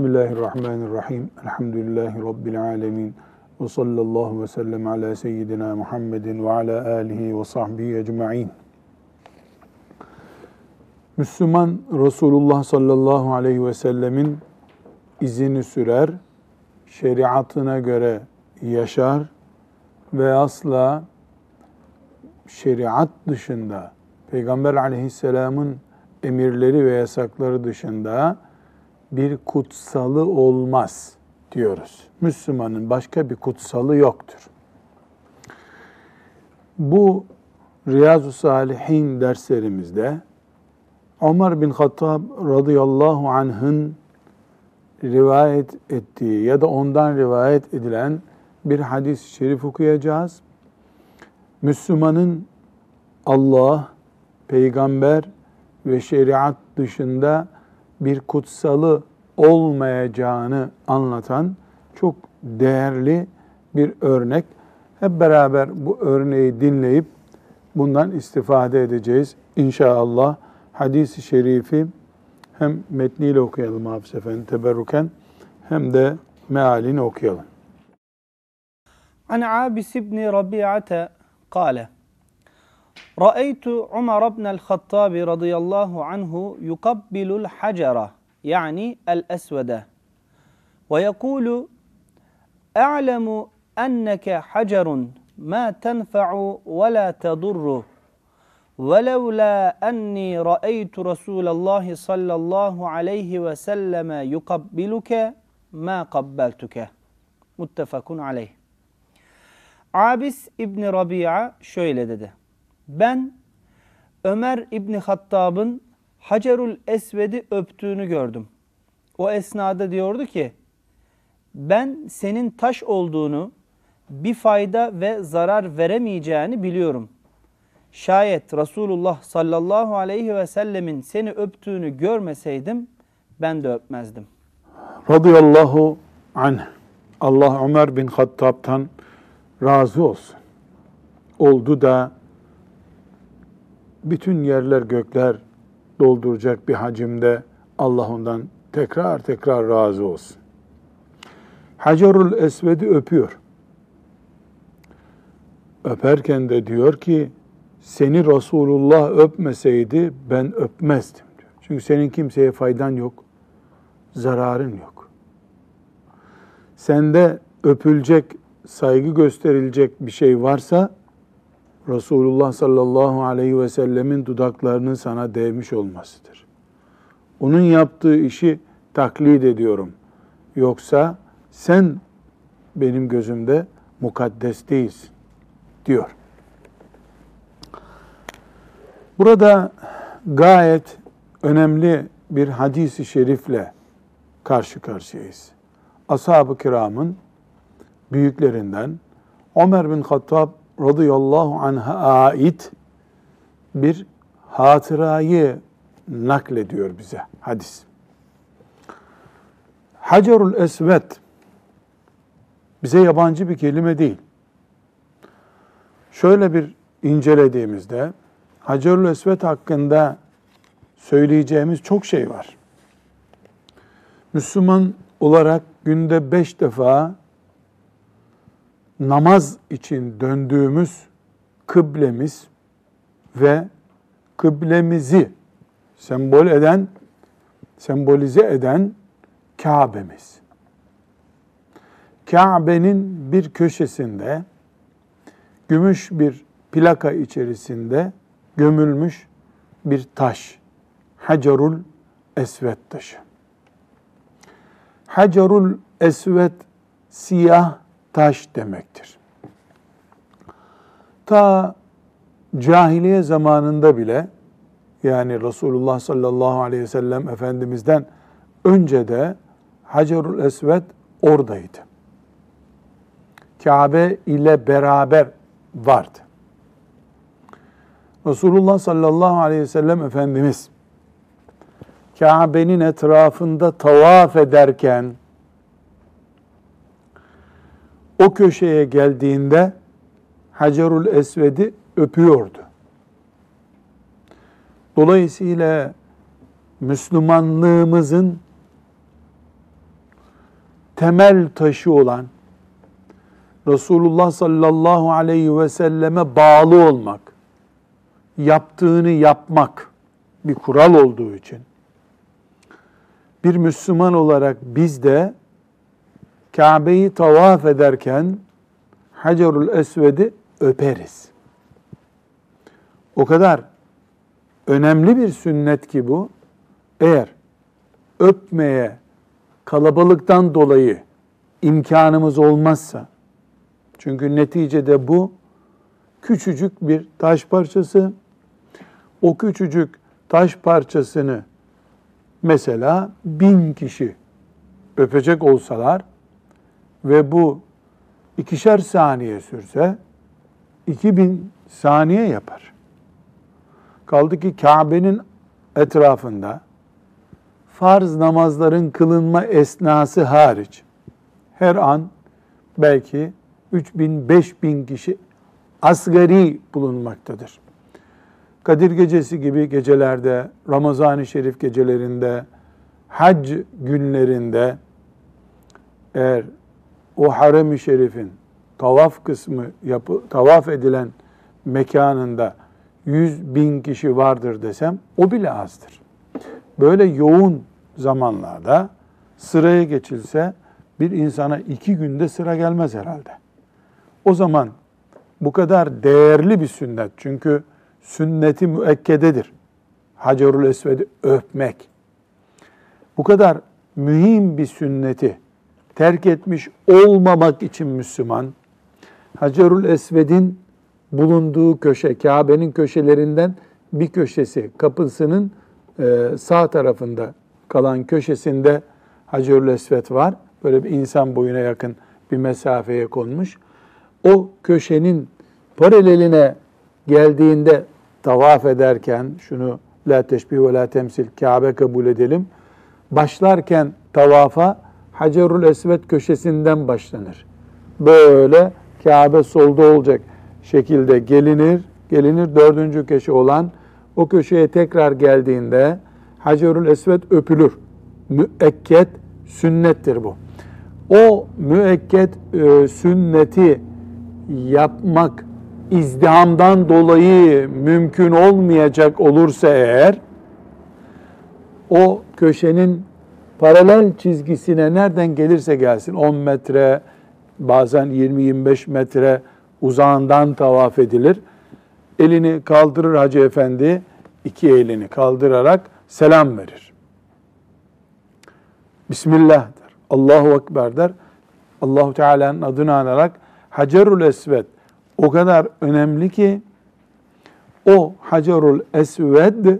Bismillahirrahmanirrahim. Elhamdülillahi Rabbil alemin. Ve sallallahu ve sellem ala seyyidina Muhammedin ve ala alihi ve sahbihi ecma'in. Müslüman Resulullah sallallahu aleyhi ve sellemin izini sürer, şeriatına göre yaşar ve asla şeriat dışında, Peygamber aleyhisselamın emirleri ve yasakları dışında bir kutsalı olmaz diyoruz. Müslümanın başka bir kutsalı yoktur. Bu Riyazu Salihin derslerimizde Ömer bin Hattab radıyallahu anh'ın rivayet ettiği ya da ondan rivayet edilen bir hadis-i şerif okuyacağız. Müslümanın Allah, peygamber ve şeriat dışında bir kutsalı olmayacağını anlatan çok değerli bir örnek. Hep beraber bu örneği dinleyip bundan istifade edeceğiz. İnşallah hadisi şerifi hem metniyle okuyalım Hafız Efendi teberruken hem de mealini okuyalım. An Abis ibn Rabi'ate kâle رأيت عمر بن الخطاب رضي الله عنه يقبل الحجر يعني الأسود. ويقول أعلم أنك حجر ما تنفع ولا تضر. ولولا أني رأيت رسول الله صلى الله عليه وسلم يقبلك ما قبلتك. متفق عليه. Abis İbni Rabia şöyle dedi. Ben Ömer İbni Hattab'ın Hacerul Esved'i öptüğünü gördüm. O esnada diyordu ki, ben senin taş olduğunu, bir fayda ve zarar veremeyeceğini biliyorum. Şayet Resulullah sallallahu aleyhi ve sellemin seni öptüğünü görmeseydim, ben de öpmezdim. Radıyallahu anh. Allah Ömer bin Hattab'tan razı olsun. Oldu da bütün yerler gökler dolduracak bir hacimde Allah ondan tekrar tekrar razı olsun. Hacerul Esved'i öpüyor. Öperken de diyor ki seni Resulullah öpmeseydi ben öpmezdim diyor. Çünkü senin kimseye faydan yok, zararın yok. Sende öpülecek, saygı gösterilecek bir şey varsa Resulullah sallallahu aleyhi ve sellemin dudaklarının sana değmiş olmasıdır. Onun yaptığı işi taklit ediyorum. Yoksa sen benim gözümde mukaddes değilsin diyor. Burada gayet önemli bir hadisi şerifle karşı karşıyayız. Ashab-ı kiramın büyüklerinden Ömer bin Hattab radıyallahu anh'a ait bir hatırayı naklediyor bize hadis. Hacerul Esved bize yabancı bir kelime değil. Şöyle bir incelediğimizde Hacerul Esved hakkında söyleyeceğimiz çok şey var. Müslüman olarak günde beş defa namaz için döndüğümüz kıblemiz ve kıblemizi sembol eden, sembolize eden Kabe'miz. Kabe'nin bir köşesinde gümüş bir plaka içerisinde gömülmüş bir taş. Hacerul Esved taşı. Hacerul Esved siyah taş demektir. Ta cahiliye zamanında bile yani Resulullah sallallahu aleyhi ve sellem Efendimiz'den önce de Hacerul Esved oradaydı. Kabe ile beraber vardı. Resulullah sallallahu aleyhi ve sellem Efendimiz Kabe'nin etrafında tavaf ederken o köşeye geldiğinde Hacerul Esved'i öpüyordu. Dolayısıyla Müslümanlığımızın temel taşı olan Resulullah sallallahu aleyhi ve selleme bağlı olmak, yaptığını yapmak bir kural olduğu için bir Müslüman olarak biz de Kabe'yi tavaf ederken Hacerul Esved'i öperiz. O kadar önemli bir sünnet ki bu. Eğer öpmeye kalabalıktan dolayı imkanımız olmazsa, çünkü neticede bu küçücük bir taş parçası, o küçücük taş parçasını mesela bin kişi öpecek olsalar ve bu ikişer saniye sürse 2000 saniye yapar. Kaldı ki Kabe'nin etrafında farz namazların kılınma esnası hariç her an belki 3000 5000 kişi asgari bulunmaktadır. Kadir gecesi gibi gecelerde, Ramazan-ı Şerif gecelerinde, hac günlerinde eğer o harem-i şerifin tavaf kısmı yapı, tavaf edilen mekanında 100 bin kişi vardır desem o bile azdır. Böyle yoğun zamanlarda sıraya geçilse bir insana iki günde sıra gelmez herhalde. O zaman bu kadar değerli bir sünnet çünkü sünneti müekkededir. Hacerul Esved'i öpmek. Bu kadar mühim bir sünneti terk etmiş olmamak için Müslüman, Hacerul Esved'in bulunduğu köşe, Kabe'nin köşelerinden bir köşesi, kapısının e, sağ tarafında kalan köşesinde Hacerul Esved var. Böyle bir insan boyuna yakın bir mesafeye konmuş. O köşenin paraleline geldiğinde tavaf ederken şunu la teşbih ve la temsil Kabe kabul edelim. Başlarken tavafa Hacerul Esved köşesinden başlanır. Böyle Kabe solda olacak şekilde gelinir. Gelinir dördüncü köşe olan o köşeye tekrar geldiğinde Hacerul Esved öpülür. Müekket sünnettir bu. O müekket e, sünneti yapmak izdihamdan dolayı mümkün olmayacak olursa eğer o köşenin paralel çizgisine nereden gelirse gelsin 10 metre bazen 20-25 metre uzağından tavaf edilir. Elini kaldırır Hacı Efendi iki elini kaldırarak selam verir. Bismillah der. Allahu Ekber der. Allahu Teala'nın adını anarak Hacerul Esved o kadar önemli ki o Hacerul Esved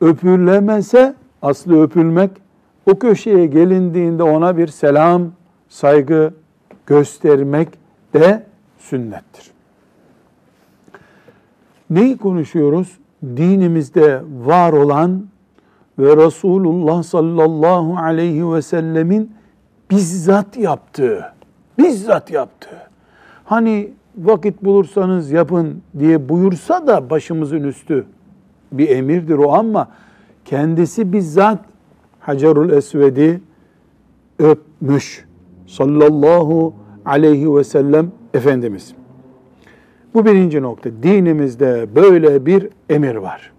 öpülemese aslı öpülmek o köşeye gelindiğinde ona bir selam, saygı göstermek de sünnettir. Neyi konuşuyoruz? Dinimizde var olan ve Resulullah sallallahu aleyhi ve sellemin bizzat yaptığı, bizzat yaptığı. Hani vakit bulursanız yapın diye buyursa da başımızın üstü bir emirdir o ama kendisi bizzat Hacerul Esved'i öpmüş sallallahu aleyhi ve sellem Efendimiz. Bu birinci nokta. Dinimizde böyle bir emir var.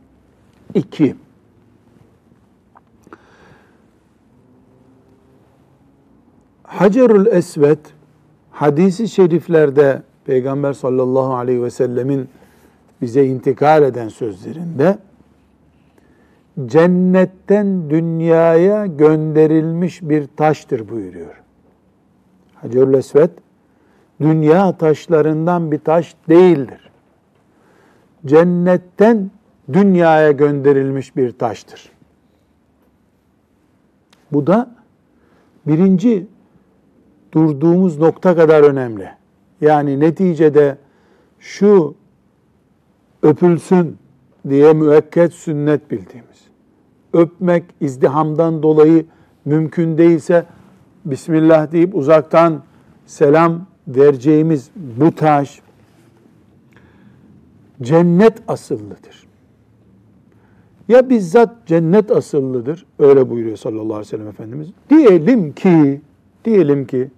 İki, Hacerul Esved hadisi şeriflerde Peygamber sallallahu aleyhi ve sellemin bize intikal eden sözlerinde cennetten dünyaya gönderilmiş bir taştır buyuruyor. Hacerül Esved dünya taşlarından bir taş değildir. Cennetten dünyaya gönderilmiş bir taştır. Bu da birinci durduğumuz nokta kadar önemli. Yani neticede şu öpülsün diye müekket sünnet bildiğimiz. Öpmek izdihamdan dolayı mümkün değilse Bismillah deyip uzaktan selam vereceğimiz bu taş cennet asıllıdır. Ya bizzat cennet asıllıdır, öyle buyuruyor sallallahu aleyhi ve sellem Efendimiz. Diyelim ki Diyelim ki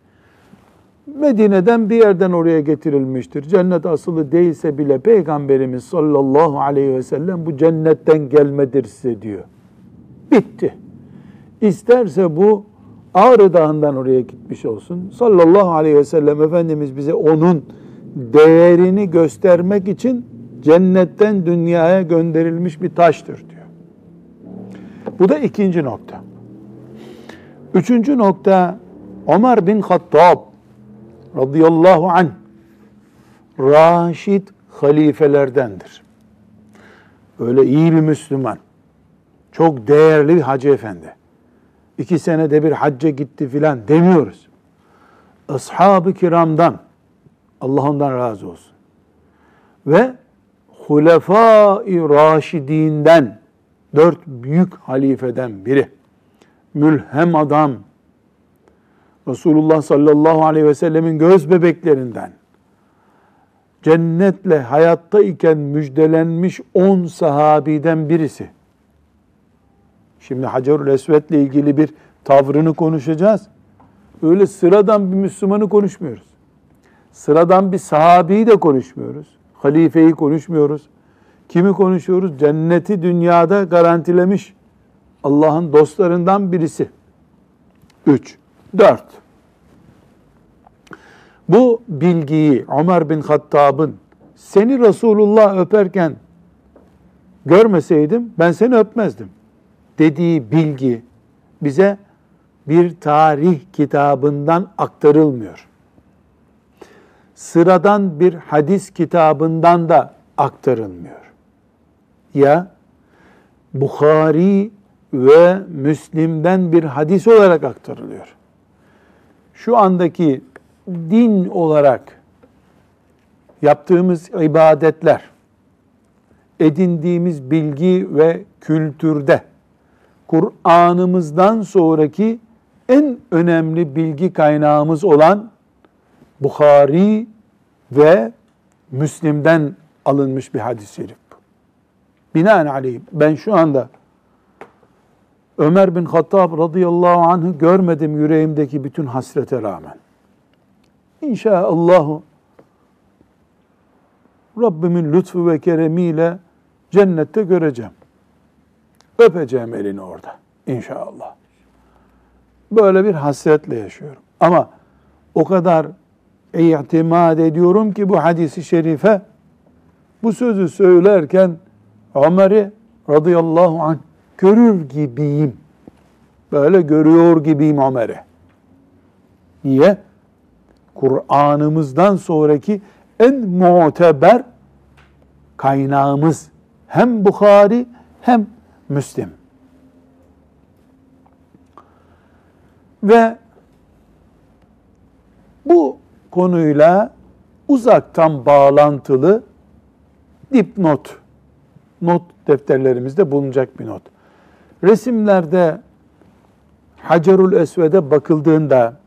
Medine'den bir yerden oraya getirilmiştir. Cennet asılı değilse bile Peygamberimiz sallallahu aleyhi ve sellem bu cennetten gelmedir size diyor. Bitti. İsterse bu Ağrı Dağı'ndan oraya gitmiş olsun. Sallallahu aleyhi ve sellem Efendimiz bize onun değerini göstermek için cennetten dünyaya gönderilmiş bir taştır diyor. Bu da ikinci nokta. Üçüncü nokta Ömer bin Hattab radıyallahu anh Raşid halifelerdendir. Öyle iyi bir Müslüman. Çok değerli bir hacı efendi. İki senede bir hacca gitti filan demiyoruz. Ashab-ı kiramdan Allah ondan razı olsun. Ve Hulefai Raşidinden dört büyük halifeden biri. Mülhem adam. Resulullah sallallahu aleyhi ve sellemin göz bebeklerinden. Cennetle hayatta iken müjdelenmiş on sahabiden birisi. Şimdi Hacerül Esved'le ilgili bir tavrını konuşacağız. Öyle sıradan bir Müslümanı konuşmuyoruz. Sıradan bir sahabeyi de konuşmuyoruz. Halifeyi konuşmuyoruz. Kimi konuşuyoruz? Cenneti dünyada garantilemiş Allah'ın dostlarından birisi. Üç. Dört. Bu bilgiyi Ömer bin Hattab'ın seni Resulullah öperken görmeseydim ben seni öpmezdim dediği bilgi bize bir tarih kitabından aktarılmıyor. Sıradan bir hadis kitabından da aktarılmıyor. Ya Bukhari ve Müslim'den bir hadis olarak aktarılıyor. Şu andaki din olarak yaptığımız ibadetler, edindiğimiz bilgi ve kültürde Kur'an'ımızdan sonraki en önemli bilgi kaynağımız olan Bukhari ve Müslim'den alınmış bir hadis-i şerif. Binaenaleyh ben şu anda Ömer bin Hattab radıyallahu anh'ı görmedim yüreğimdeki bütün hasrete rağmen. İnşaallah Rabbimin lütfu ve keremiyle cennette göreceğim. Öpeceğim elini orada inşallah. Böyle bir hasretle yaşıyorum. Ama o kadar itimat ediyorum ki bu hadisi şerife bu sözü söylerken Ömer'i radıyallahu anh görür gibiyim. Böyle görüyor gibiyim Ömer'i. Niye? Kur'an'ımızdan sonraki en muteber kaynağımız hem Bukhari hem Müslim. Ve bu konuyla uzaktan bağlantılı dipnot, not defterlerimizde bulunacak bir not. Resimlerde Hacerul Esved'e bakıldığında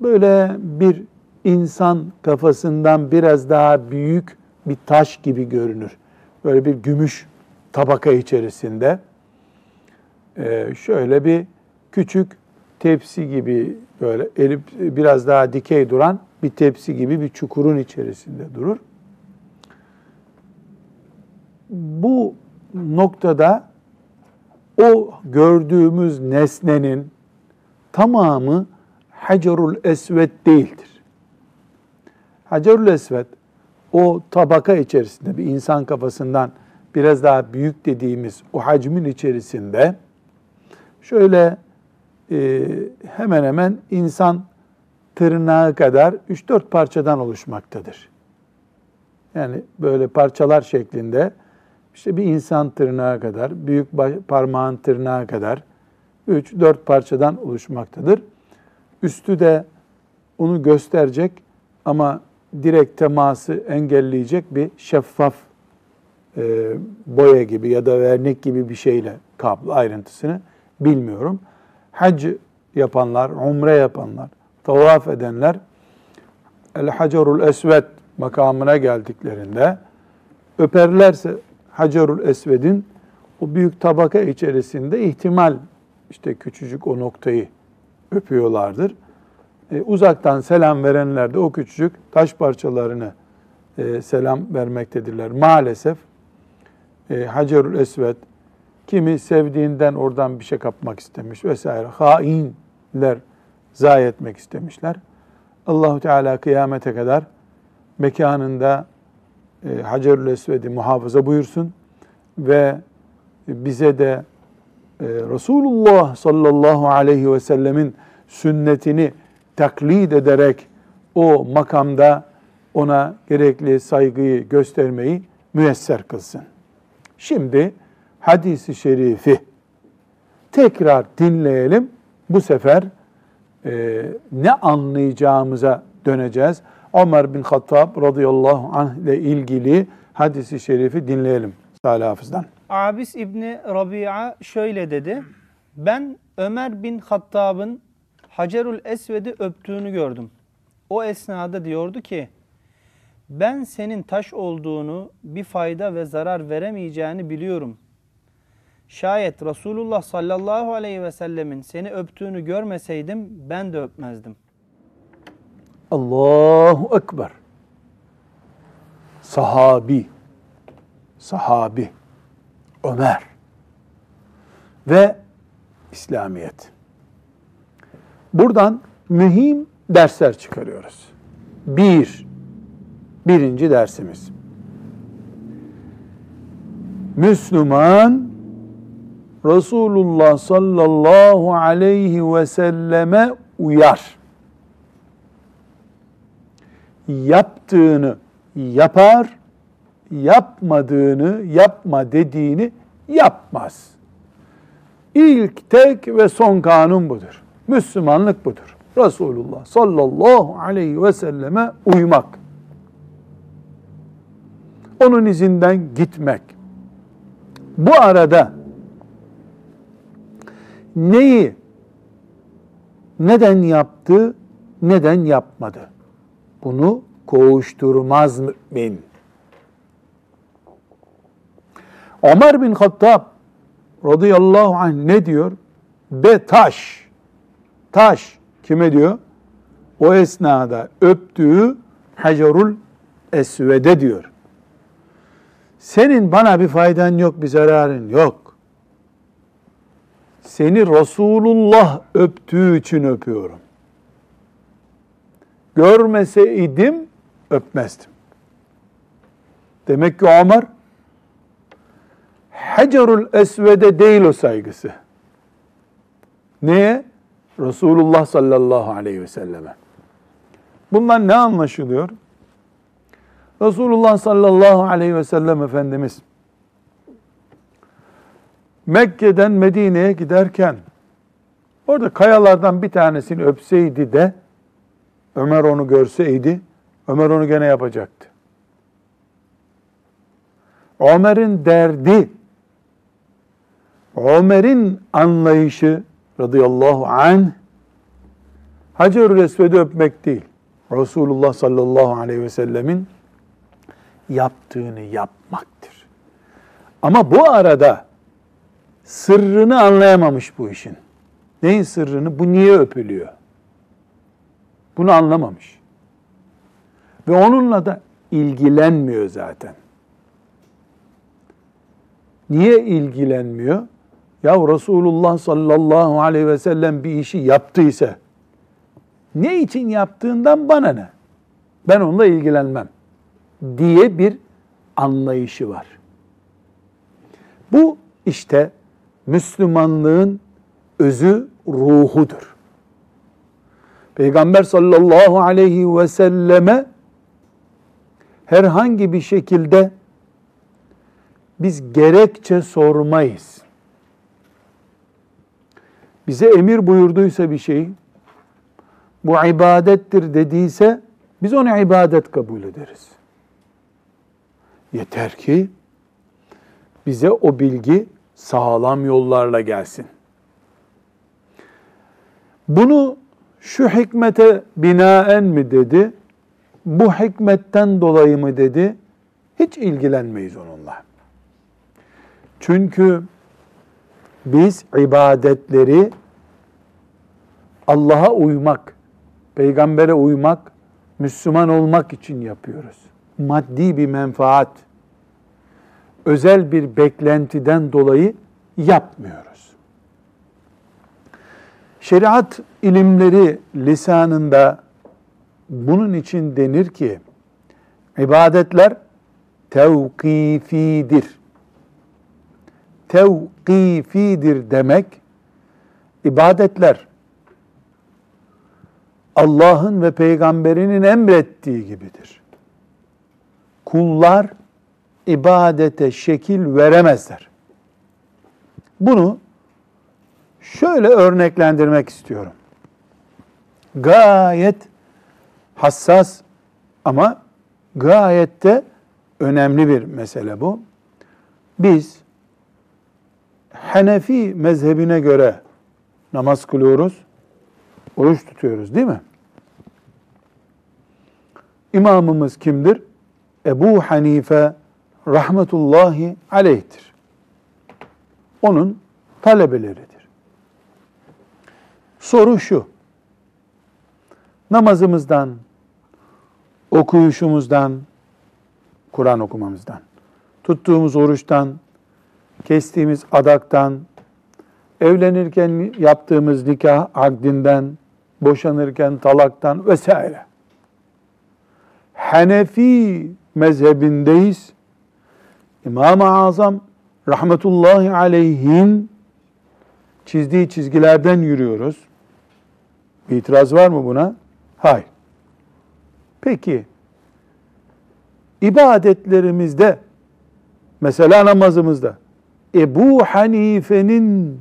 böyle bir insan kafasından biraz daha büyük bir taş gibi görünür. Böyle bir gümüş tabaka içerisinde e, şöyle bir küçük tepsi gibi böyle elip biraz daha dikey duran bir tepsi gibi bir çukurun içerisinde durur. Bu noktada o gördüğümüz nesnenin tamamı Hacerul Esved değildir. Hacerul Esved o tabaka içerisinde bir insan kafasından biraz daha büyük dediğimiz o hacmin içerisinde şöyle e, hemen hemen insan tırnağı kadar 3-4 parçadan oluşmaktadır. Yani böyle parçalar şeklinde işte bir insan tırnağı kadar, büyük parmağın tırnağı kadar 3-4 parçadan oluşmaktadır. Üstü de onu gösterecek ama direkt teması engelleyecek bir şeffaf e, boya gibi ya da vernik gibi bir şeyle kaplı ayrıntısını bilmiyorum. Hac yapanlar, umre yapanlar, tavaf edenler El Hacerul Esved makamına geldiklerinde öperlerse Hacerul Esved'in o büyük tabaka içerisinde ihtimal işte küçücük o noktayı öpüyorlardır. E, uzaktan selam verenler de o küçücük taş parçalarını e, selam vermektedirler. Maalesef e, Hacerül Esved kimi sevdiğinden oradan bir şey kapmak istemiş vesaire. Hainler zayi etmek istemişler. Allahu Teala kıyamete kadar mekanında e, Hacerül Esved'i muhafaza buyursun ve bize de e, Resulullah sallallahu aleyhi ve sellemin sünnetini taklit ederek o makamda ona gerekli saygıyı göstermeyi müyesser kılsın. Şimdi hadisi şerifi tekrar dinleyelim. Bu sefer e, ne anlayacağımıza döneceğiz. Ömer bin Hattab radıyallahu anh ile ilgili hadisi şerifi dinleyelim Salih Hafız'dan. Abis İbni Rabia şöyle dedi. Ben Ömer bin Hattab'ın Hacerül Esved'i öptüğünü gördüm. O esnada diyordu ki, ben senin taş olduğunu, bir fayda ve zarar veremeyeceğini biliyorum. Şayet Resulullah sallallahu aleyhi ve sellemin seni öptüğünü görmeseydim ben de öpmezdim. Allahu Ekber. Sahabi, sahabi, Ömer ve İslamiyet. Buradan mühim dersler çıkarıyoruz. Bir, birinci dersimiz. Müslüman Resulullah sallallahu aleyhi ve selleme uyar. Yaptığını yapar, yapmadığını yapma dediğini yapmaz. İlk, tek ve son kanun budur. Müslümanlık budur. Resulullah sallallahu aleyhi ve selleme uymak. Onun izinden gitmek. Bu arada neyi neden yaptı, neden yapmadı? Bunu koğuşturmaz mümin. Ömer bin Hattab radıyallahu anh ne diyor? Be taş, taş kime diyor? O esnada öptüğü Hacerul Esved'e diyor. Senin bana bir faydan yok, bir zararın yok. Seni Resulullah öptüğü için öpüyorum. Görmeseydim öpmezdim. Demek ki Ömer Hacerul Esved'e değil o saygısı. Neye? Resulullah sallallahu aleyhi ve selleme. Bundan ne anlaşılıyor? Resulullah sallallahu aleyhi ve sellem Efendimiz Mekke'den Medine'ye giderken orada kayalardan bir tanesini öpseydi de Ömer onu görseydi Ömer onu gene yapacaktı. Ömer'in derdi Ömer'in anlayışı radıyallahu anh Hacer-ül Esved'i öpmek değil. Resulullah sallallahu aleyhi ve sellemin yaptığını yapmaktır. Ama bu arada sırrını anlayamamış bu işin. Neyin sırrını? Bu niye öpülüyor? Bunu anlamamış. Ve onunla da ilgilenmiyor zaten. Niye ilgilenmiyor? Ya Resulullah sallallahu aleyhi ve sellem bir işi yaptıysa ne için yaptığından bana ne? Ben onunla ilgilenmem diye bir anlayışı var. Bu işte Müslümanlığın özü ruhudur. Peygamber sallallahu aleyhi ve selleme herhangi bir şekilde biz gerekçe sormayız. Bize emir buyurduysa bir şey, bu ibadettir dediyse biz onu ibadet kabul ederiz. Yeter ki bize o bilgi sağlam yollarla gelsin. Bunu şu hikmete binaen mi dedi, bu hikmetten dolayı mı dedi, hiç ilgilenmeyiz onunla. Çünkü biz ibadetleri Allah'a uymak, peygambere uymak, Müslüman olmak için yapıyoruz. Maddi bir menfaat, özel bir beklentiden dolayı yapmıyoruz. Şeriat ilimleri lisanında bunun için denir ki ibadetler tevkifidir. Tevkifidir demek ibadetler Allah'ın ve peygamberinin emrettiği gibidir. Kullar ibadete şekil veremezler. Bunu şöyle örneklendirmek istiyorum. Gayet hassas ama gayet de önemli bir mesele bu. Biz Hanefi mezhebine göre namaz kılıyoruz, oruç tutuyoruz değil mi? İmamımız kimdir? Ebu Hanife rahmetullahi aleyhtir. Onun talebeleridir. Soru şu. Namazımızdan, okuyuşumuzdan, Kur'an okumamızdan, tuttuğumuz oruçtan, kestiğimiz adaktan, evlenirken yaptığımız nikah akdinden, boşanırken talaktan vesaire. Hanefi mezhebindeyiz. İmam-ı Azam rahmetullahi aleyhin çizdiği çizgilerden yürüyoruz. Bir itiraz var mı buna? Hayır. Peki ibadetlerimizde mesela namazımızda Ebu Hanife'nin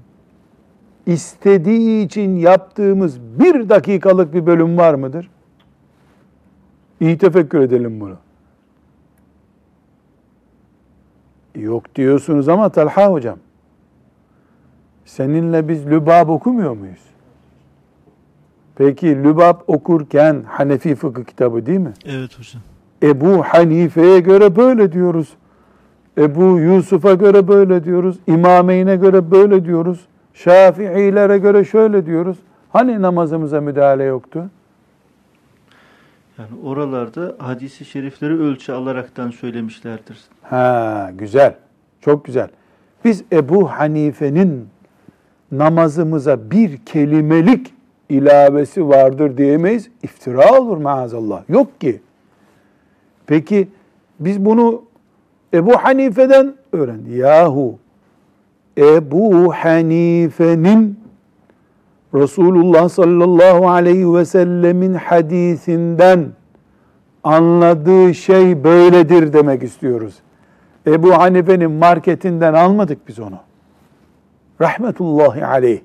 istediği için yaptığımız bir dakikalık bir bölüm var mıdır? İyi tefekkür edelim bunu. Yok diyorsunuz ama Talha hocam, seninle biz Lübab okumuyor muyuz? Peki Lübab okurken Hanefi fıkıh kitabı değil mi? Evet hocam. Ebu Hanife'ye göre böyle diyoruz. Ebu Yusuf'a göre böyle diyoruz. İmameyne göre böyle diyoruz. Şafiilere göre şöyle diyoruz. Hani namazımıza müdahale yoktu? Yani oralarda hadisi şerifleri ölçü alaraktan söylemişlerdir. Ha güzel. Çok güzel. Biz Ebu Hanife'nin namazımıza bir kelimelik ilavesi vardır diyemeyiz. İftira olur maazallah. Yok ki. Peki biz bunu Ebu Hanife'den öğren. Yahu Ebu Hanife'nin Resulullah sallallahu aleyhi ve sellemin hadisinden anladığı şey böyledir demek istiyoruz. Ebu Hanife'nin marketinden almadık biz onu. Rahmetullahi aleyh.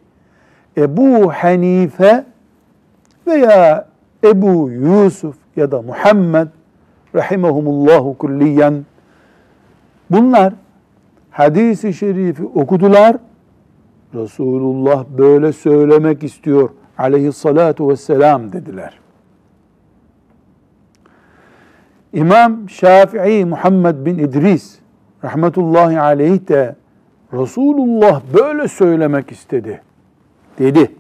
Ebu Hanife veya Ebu Yusuf ya da Muhammed rahimehumullahu kulliyen bunlar hadisi şerifi okudular. Resulullah böyle söylemek istiyor aleyhissalatu vesselam dediler. İmam Şafii Muhammed bin İdris rahmetullahi aleyh de Resulullah böyle söylemek istedi dedi.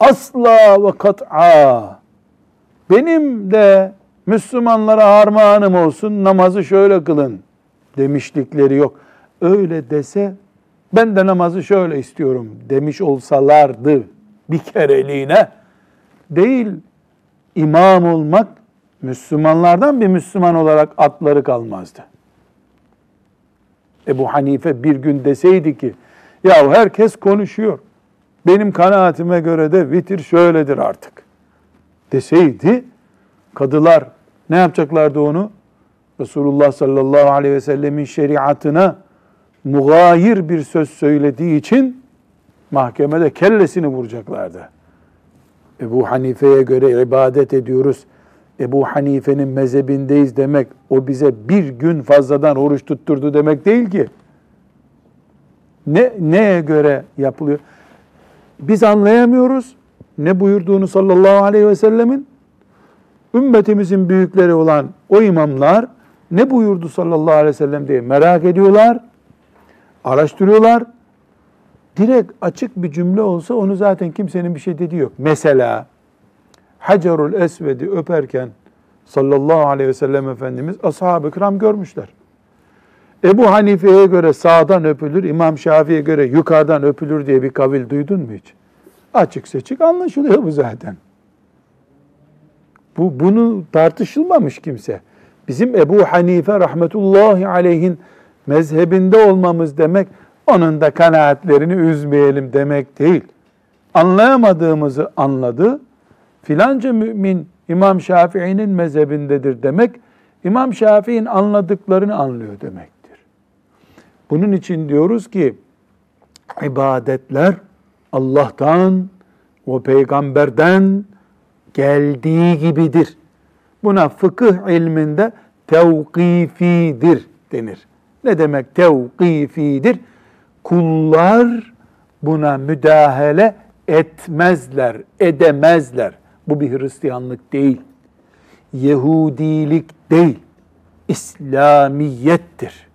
Asla ve kat'a benim de Müslümanlara armağanım olsun namazı şöyle kılın demişlikleri yok. Öyle dese ben de namazı şöyle istiyorum demiş olsalardı bir kereliğine değil imam olmak Müslümanlardan bir Müslüman olarak atları kalmazdı. Ebu Hanife bir gün deseydi ki ya herkes konuşuyor. Benim kanaatime göre de vitir şöyledir artık. Deseydi kadılar ne yapacaklardı onu? Resulullah sallallahu aleyhi ve sellemin şeriatına mugayir bir söz söylediği için mahkemede kellesini vuracaklardı. Ebu Hanife'ye göre ibadet ediyoruz. Ebu Hanife'nin mezhebindeyiz demek o bize bir gün fazladan oruç tutturdu demek değil ki. Ne neye göre yapılıyor? Biz anlayamıyoruz ne buyurduğunu sallallahu aleyhi ve sellemin. Ümmetimizin büyükleri olan o imamlar ne buyurdu sallallahu aleyhi ve sellem diye merak ediyorlar, araştırıyorlar. direkt açık bir cümle olsa onu zaten kimsenin bir şey dediği yok. Mesela Hacerul Esved'i öperken sallallahu aleyhi ve sellem Efendimiz ashab-ı kiram görmüşler. Ebu Hanife'ye göre sağdan öpülür, İmam Şafii'ye göre yukarıdan öpülür diye bir kavil duydun mu hiç? Açık seçik anlaşılıyor bu zaten. Bu bunu tartışılmamış kimse. Bizim Ebu Hanife rahmetullahi aleyhin mezhebinde olmamız demek onun da kanaatlerini üzmeyelim demek değil. Anlayamadığımızı anladı. Filanca mümin İmam Şafii'nin mezhebindedir demek, İmam Şafii'nin anladıklarını anlıyor demektir. Bunun için diyoruz ki ibadetler Allah'tan o peygamberden geldiği gibidir. Buna fıkıh ilminde tevkifidir denir. Ne demek tevkifidir? Kullar buna müdahale etmezler, edemezler. Bu bir Hristiyanlık değil. Yahudilik değil. İslamiyettir.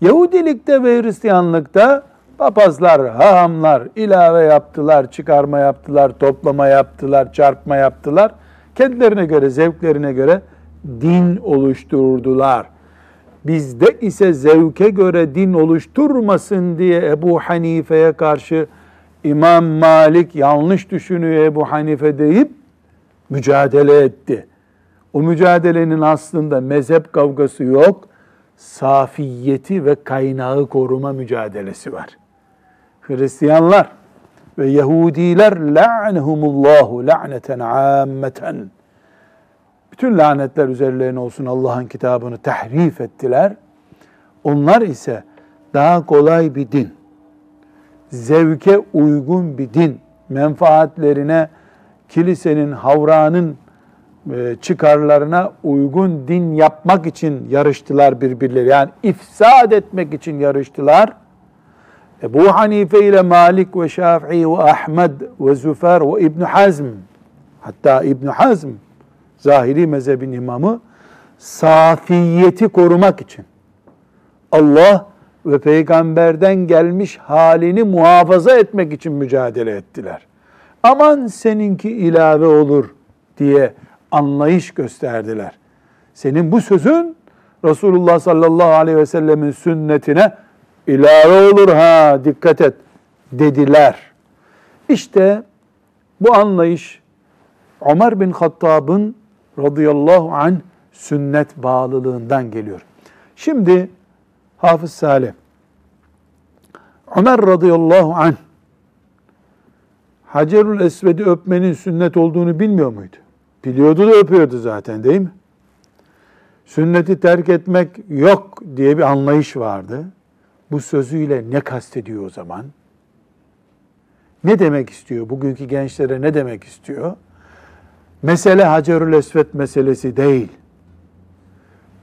Yahudilikte ve Hristiyanlıkta papazlar, hahamlar ilave yaptılar, çıkarma yaptılar, toplama yaptılar, çarpma yaptılar. Kendilerine göre, zevklerine göre din oluşturdular. Bizde ise zevke göre din oluşturmasın diye Ebu Hanife'ye karşı İmam Malik yanlış düşünüyor Ebu Hanife deyip mücadele etti. O mücadelenin aslında mezhep kavgası yok, safiyeti ve kaynağı koruma mücadelesi var. Hristiyanlar ve Yahudiler la'nehumullahu la'neten ammeten. Bütün lanetler üzerlerine olsun Allah'ın kitabını tahrif ettiler. Onlar ise daha kolay bir din, zevke uygun bir din, menfaatlerine, kilisenin, havranın e, çıkarlarına uygun din yapmak için yarıştılar birbirleri. Yani ifsad etmek için yarıştılar. Ebu Hanife ile Malik ve Şafii ve Ahmed ve Züfer ve İbn Hazm hatta İbn Hazm zahiri mezhebin imamı safiyeti korumak için Allah ve peygamberden gelmiş halini muhafaza etmek için mücadele ettiler. Aman seninki ilave olur diye anlayış gösterdiler. Senin bu sözün Resulullah sallallahu aleyhi ve sellemin sünnetine ilave olur ha dikkat et dediler. İşte bu anlayış Ömer bin Hattab'ın radıyallahu anh sünnet bağlılığından geliyor. Şimdi Hafız Salih Ömer radıyallahu anh Hacerül Esved'i öpmenin sünnet olduğunu bilmiyor muydu? Biliyordu da öpüyordu zaten değil mi? Sünneti terk etmek yok diye bir anlayış vardı. Bu sözüyle ne kastediyor o zaman? Ne demek istiyor? Bugünkü gençlere ne demek istiyor? Mesele Hacerül Esved meselesi değil.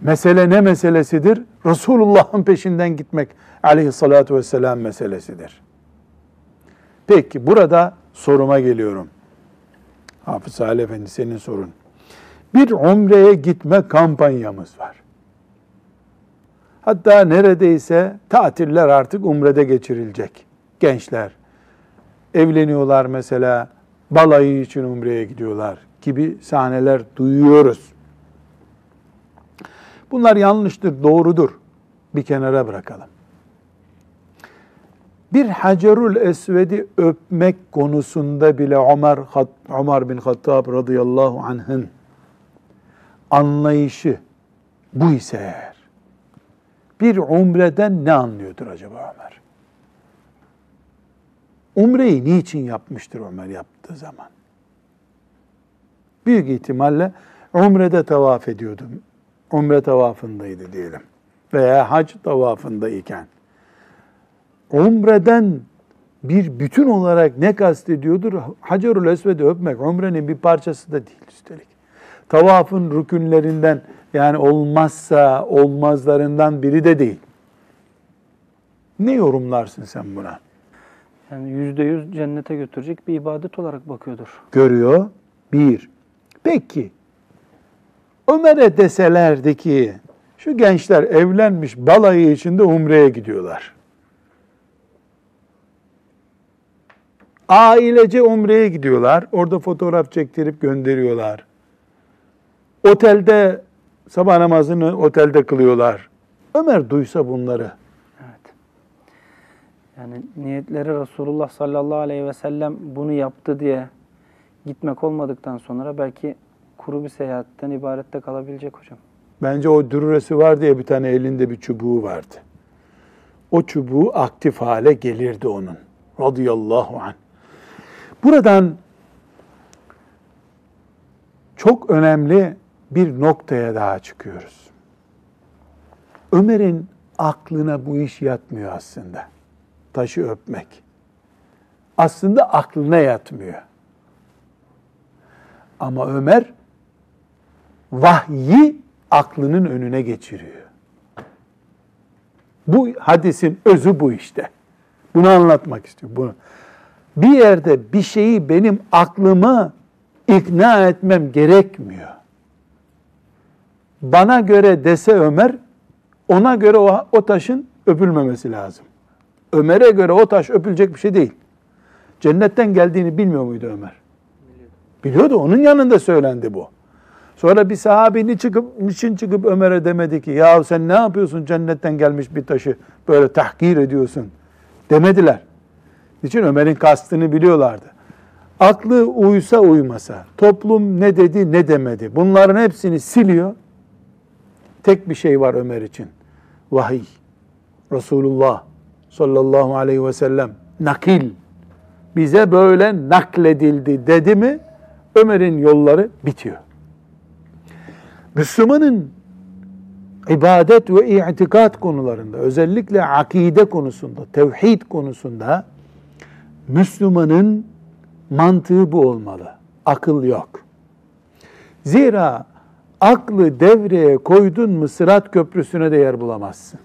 Mesele ne meselesidir? Resulullah'ın peşinden gitmek aleyhissalatu vesselam meselesidir. Peki burada soruma geliyorum. Hafız Salih Efendi senin sorun. Bir umreye gitme kampanyamız var. Hatta neredeyse tatiller artık umrede geçirilecek. Gençler evleniyorlar mesela, balayı için umreye gidiyorlar gibi sahneler duyuyoruz. Bunlar yanlıştır, doğrudur. Bir kenara bırakalım. Bir Hacerul Esved'i öpmek konusunda bile Ömer, Ömer bin Hattab radıyallahu anh'ın anlayışı bu ise eğer, bir umreden ne anlıyordur acaba Ömer? Umreyi niçin yapmıştır Ömer yaptığı zaman? Büyük ihtimalle umrede tavaf ediyordu. Umre tavafındaydı diyelim. Veya hac tavafındayken. Umreden bir bütün olarak ne kastediyordur? Hacerül Esved'i öpmek umrenin bir parçası da değil üstelik. Tavafın rükünlerinden yani olmazsa olmazlarından biri de değil. Ne yorumlarsın sen buna? Yani yüzde yüz cennete götürecek bir ibadet olarak bakıyordur. Görüyor. Bir. Peki Ömer'e deselerdi ki şu gençler evlenmiş balayı içinde umreye gidiyorlar. Ailece umreye gidiyorlar. Orada fotoğraf çektirip gönderiyorlar. Otelde sabah namazını otelde kılıyorlar. Ömer duysa bunları. Evet. Yani niyetleri Resulullah sallallahu aleyhi ve sellem bunu yaptı diye gitmek olmadıktan sonra belki kuru bir seyahatten ibarette kalabilecek hocam. Bence o dürresi var diye bir tane elinde bir çubuğu vardı. O çubuğu aktif hale gelirdi onun. Radıyallahu anh. Buradan çok önemli bir noktaya daha çıkıyoruz. Ömer'in aklına bu iş yatmıyor aslında. Taşı öpmek. Aslında aklına yatmıyor. Ama Ömer vahyi aklının önüne geçiriyor. Bu hadisin özü bu işte. Bunu anlatmak istiyor. Bunu. Bir yerde bir şeyi benim aklıma ikna etmem gerekmiyor. Bana göre dese Ömer, ona göre o, o taşın öpülmemesi lazım. Ömer'e göre o taş öpülecek bir şey değil. Cennetten geldiğini bilmiyor muydu Ömer? Biliyordu. Onun yanında söylendi bu. Sonra bir sahabi çıkıp, niçin çıkıp Ömer'e demedi ki ya sen ne yapıyorsun cennetten gelmiş bir taşı böyle tahkir ediyorsun demediler. Niçin Ömer'in kastını biliyorlardı. Aklı uysa uymasa, toplum ne dedi ne demedi. Bunların hepsini siliyor. Tek bir şey var Ömer için. Vahiy. Resulullah sallallahu aleyhi ve sellem nakil. Bize böyle nakledildi dedi mi Ömer'in yolları bitiyor. Müslümanın ibadet ve itikat konularında, özellikle akide konusunda, tevhid konusunda Müslümanın mantığı bu olmalı. Akıl yok. Zira aklı devreye koydun mu Sırat Köprüsü'ne de yer bulamazsın.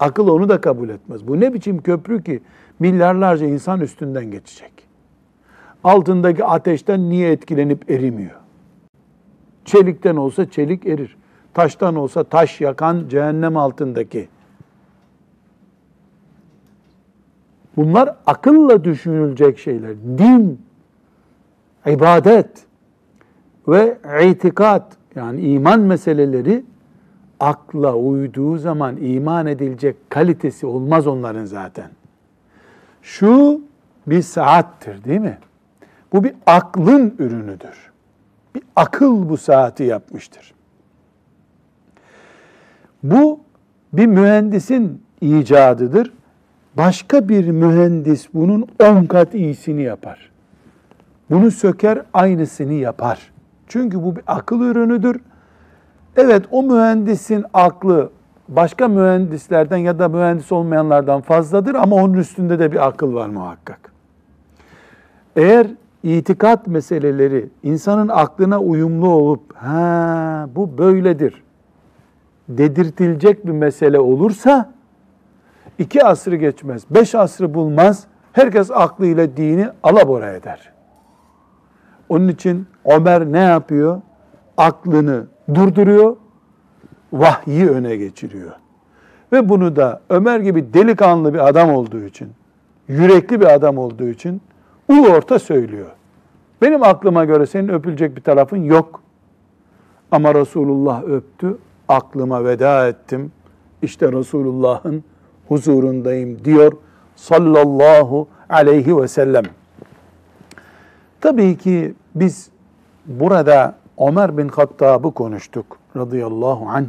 Akıl onu da kabul etmez. Bu ne biçim köprü ki milyarlarca insan üstünden geçecek. Altındaki ateşten niye etkilenip erimiyor? Çelikten olsa çelik erir. Taştan olsa taş yakan cehennem altındaki. Bunlar akılla düşünülecek şeyler. Din, ibadet ve itikat yani iman meseleleri akla uyduğu zaman iman edilecek kalitesi olmaz onların zaten. Şu bir saattir değil mi? Bu bir aklın ürünüdür. Bir akıl bu saati yapmıştır. Bu bir mühendisin icadıdır. Başka bir mühendis bunun on kat iyisini yapar. Bunu söker aynısını yapar. Çünkü bu bir akıl ürünüdür. Evet o mühendisin aklı başka mühendislerden ya da mühendis olmayanlardan fazladır ama onun üstünde de bir akıl var muhakkak. Eğer itikat meseleleri insanın aklına uyumlu olup ha bu böyledir dedirtilecek bir mesele olursa iki asrı geçmez, beş asrı bulmaz. Herkes aklıyla dini alabora eder. Onun için Ömer ne yapıyor? Aklını durduruyor, vahyi öne geçiriyor. Ve bunu da Ömer gibi delikanlı bir adam olduğu için, yürekli bir adam olduğu için ulu orta söylüyor. Benim aklıma göre senin öpülecek bir tarafın yok. Ama Resulullah öptü, aklıma veda ettim. İşte Resulullah'ın huzurundayım diyor sallallahu aleyhi ve sellem. Tabii ki biz burada Ömer bin Hattab'ı konuştuk radıyallahu anh.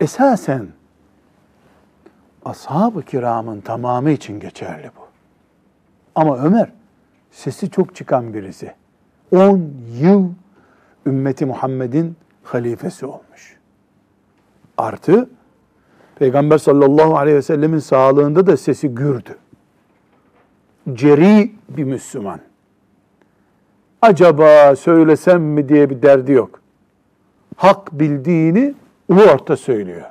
Esasen ashab-ı kiramın tamamı için geçerli bu. Ama Ömer sesi çok çıkan birisi. 10 yıl ümmeti Muhammed'in halifesi olmuş. Artı Peygamber sallallahu aleyhi ve sellemin sağlığında da sesi gürdü. Ceri bir Müslüman. Acaba söylesem mi diye bir derdi yok. Hak bildiğini ulu orta söylüyor.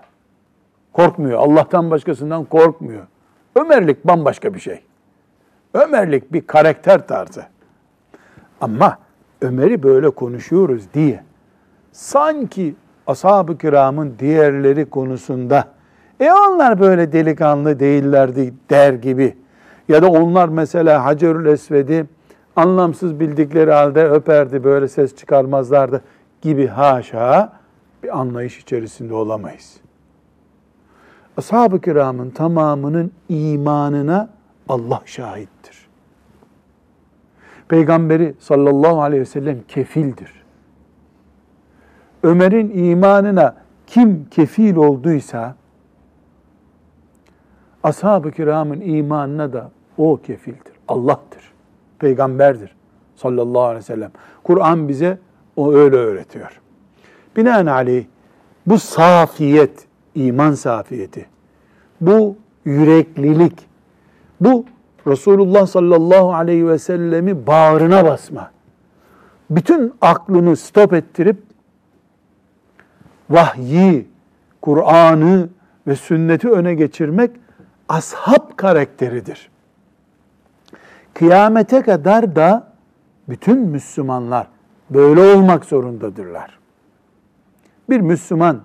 Korkmuyor. Allah'tan başkasından korkmuyor. Ömerlik bambaşka bir şey. Ömerlik bir karakter tarzı. Ama Ömer'i böyle konuşuyoruz diye sanki ashab-ı kiramın diğerleri konusunda e onlar böyle delikanlı değillerdi der gibi Ya da onlar mesela Hacerül Esved'i anlamsız bildikleri halde öperdi, böyle ses çıkarmazlardı gibi haşa bir anlayış içerisinde olamayız. Ashab-ı kiramın tamamının imanına Allah şahittir. Peygamberi sallallahu aleyhi ve sellem kefildir. Ömer'in imanına kim kefil olduysa ashab-ı kiramın imanına da o kefildir. Allah'tır. Peygamberdir sallallahu aleyhi ve sellem. Kur'an bize o öyle öğretiyor. Binaenaleyh bu safiyet, iman safiyeti, bu yüreklilik, bu Resulullah sallallahu aleyhi ve sellemi bağrına basma. Bütün aklını stop ettirip vahyi, Kur'an'ı ve sünneti öne geçirmek ashab karakteridir. Kıyamete kadar da bütün Müslümanlar böyle olmak zorundadırlar. Bir Müslüman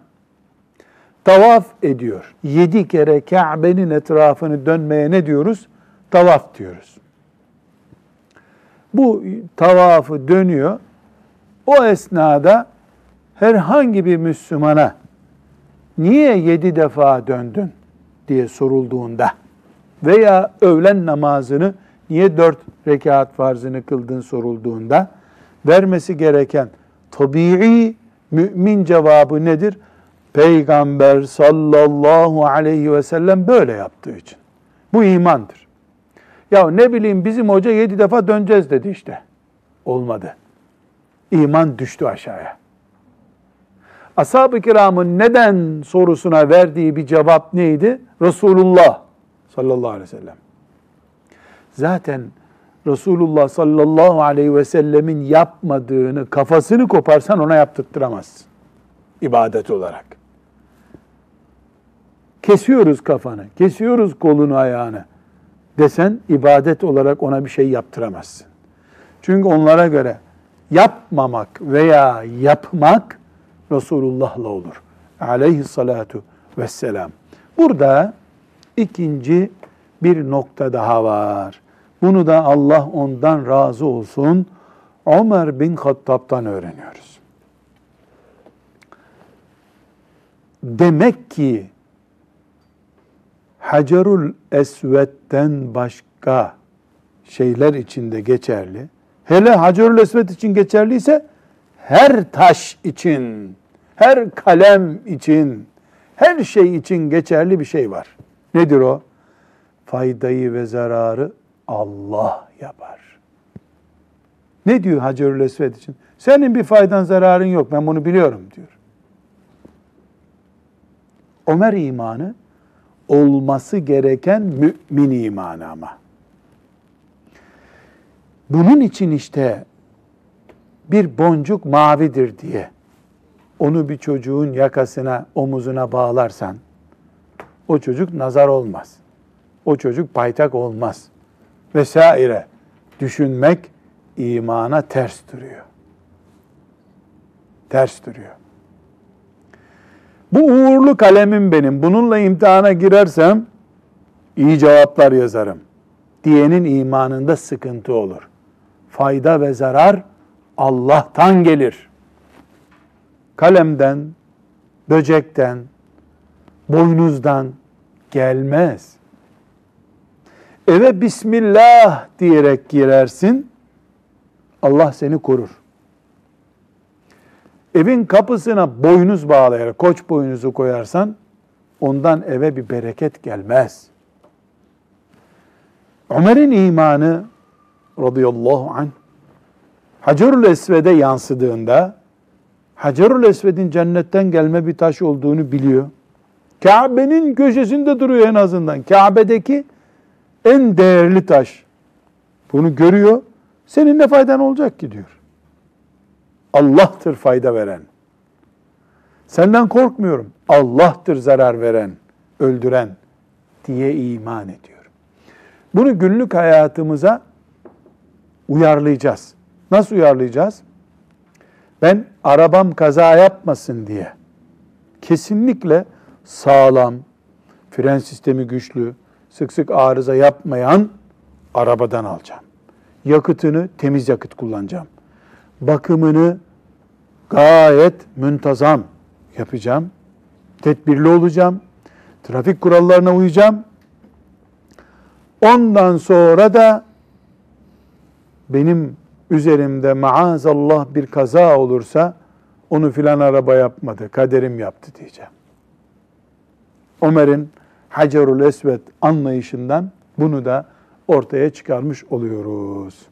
tavaf ediyor. Yedi kere Kabe'nin etrafını dönmeye ne diyoruz? Tavaf diyoruz. Bu tavafı dönüyor. O esnada herhangi bir Müslümana niye yedi defa döndün diye sorulduğunda veya öğlen namazını niye dört rekat farzını kıldın sorulduğunda vermesi gereken tabii mümin cevabı nedir? Peygamber sallallahu aleyhi ve sellem böyle yaptığı için. Bu imandır. Ya ne bileyim bizim hoca yedi defa döneceğiz dedi işte. Olmadı. İman düştü aşağıya. Ashab-ı kiramın neden sorusuna verdiği bir cevap neydi? Resulullah sallallahu aleyhi ve sellem. Zaten Resulullah sallallahu aleyhi ve sellemin yapmadığını kafasını koparsan ona yaptırttıramazsın. İbadet olarak. Kesiyoruz kafanı, kesiyoruz kolunu ayağını desen ibadet olarak ona bir şey yaptıramazsın. Çünkü onlara göre yapmamak veya yapmak Resulullah'la olur. Aleyhissalatu vesselam. Burada ikinci bir nokta daha var. Bunu da Allah ondan razı olsun. Ömer bin Hattab'tan öğreniyoruz. Demek ki Hacerul Esved'den başka şeyler içinde geçerli. Hele Hacerul Esved için geçerliyse her taş için, her kalem için, her şey için geçerli bir şey var. Nedir o? Faydayı ve zararı Allah yapar. Ne diyor Hacerül Esved için? Senin bir faydan zararın yok ben bunu biliyorum diyor. Ömer imanı olması gereken mümin imanı ama. Bunun için işte bir boncuk mavidir diye onu bir çocuğun yakasına, omuzuna bağlarsan o çocuk nazar olmaz. O çocuk paytak olmaz. Vesaire düşünmek imana ters duruyor. Ters duruyor. Bu uğurlu kalemim benim. Bununla imtihana girersem iyi cevaplar yazarım. Diyenin imanında sıkıntı olur. Fayda ve zarar Allah'tan gelir. Kalemden, böcekten, boynuzdan gelmez. Eve Bismillah diyerek girersin, Allah seni korur. Evin kapısına boynuz bağlayarak, koç boynuzu koyarsan, ondan eve bir bereket gelmez. Ömer'in imanı radıyallahu anh Hacerül Esved'e yansıdığında Hacerül Esved'in cennetten gelme bir taş olduğunu biliyor. Kabe'nin köşesinde duruyor en azından. Kabe'deki en değerli taş. Bunu görüyor. Senin ne faydan olacak ki diyor. Allah'tır fayda veren. Senden korkmuyorum. Allah'tır zarar veren, öldüren diye iman ediyor. Bunu günlük hayatımıza uyarlayacağız. Nasıl uyarlayacağız? Ben arabam kaza yapmasın diye kesinlikle sağlam, fren sistemi güçlü, sık sık arıza yapmayan arabadan alacağım. Yakıtını temiz yakıt kullanacağım. Bakımını gayet müntazam yapacağım. Tedbirli olacağım. Trafik kurallarına uyacağım. Ondan sonra da benim üzerimde maazallah bir kaza olursa onu filan araba yapmadı, kaderim yaptı diyeceğim. Ömer'in Hacerul Esved anlayışından bunu da ortaya çıkarmış oluyoruz.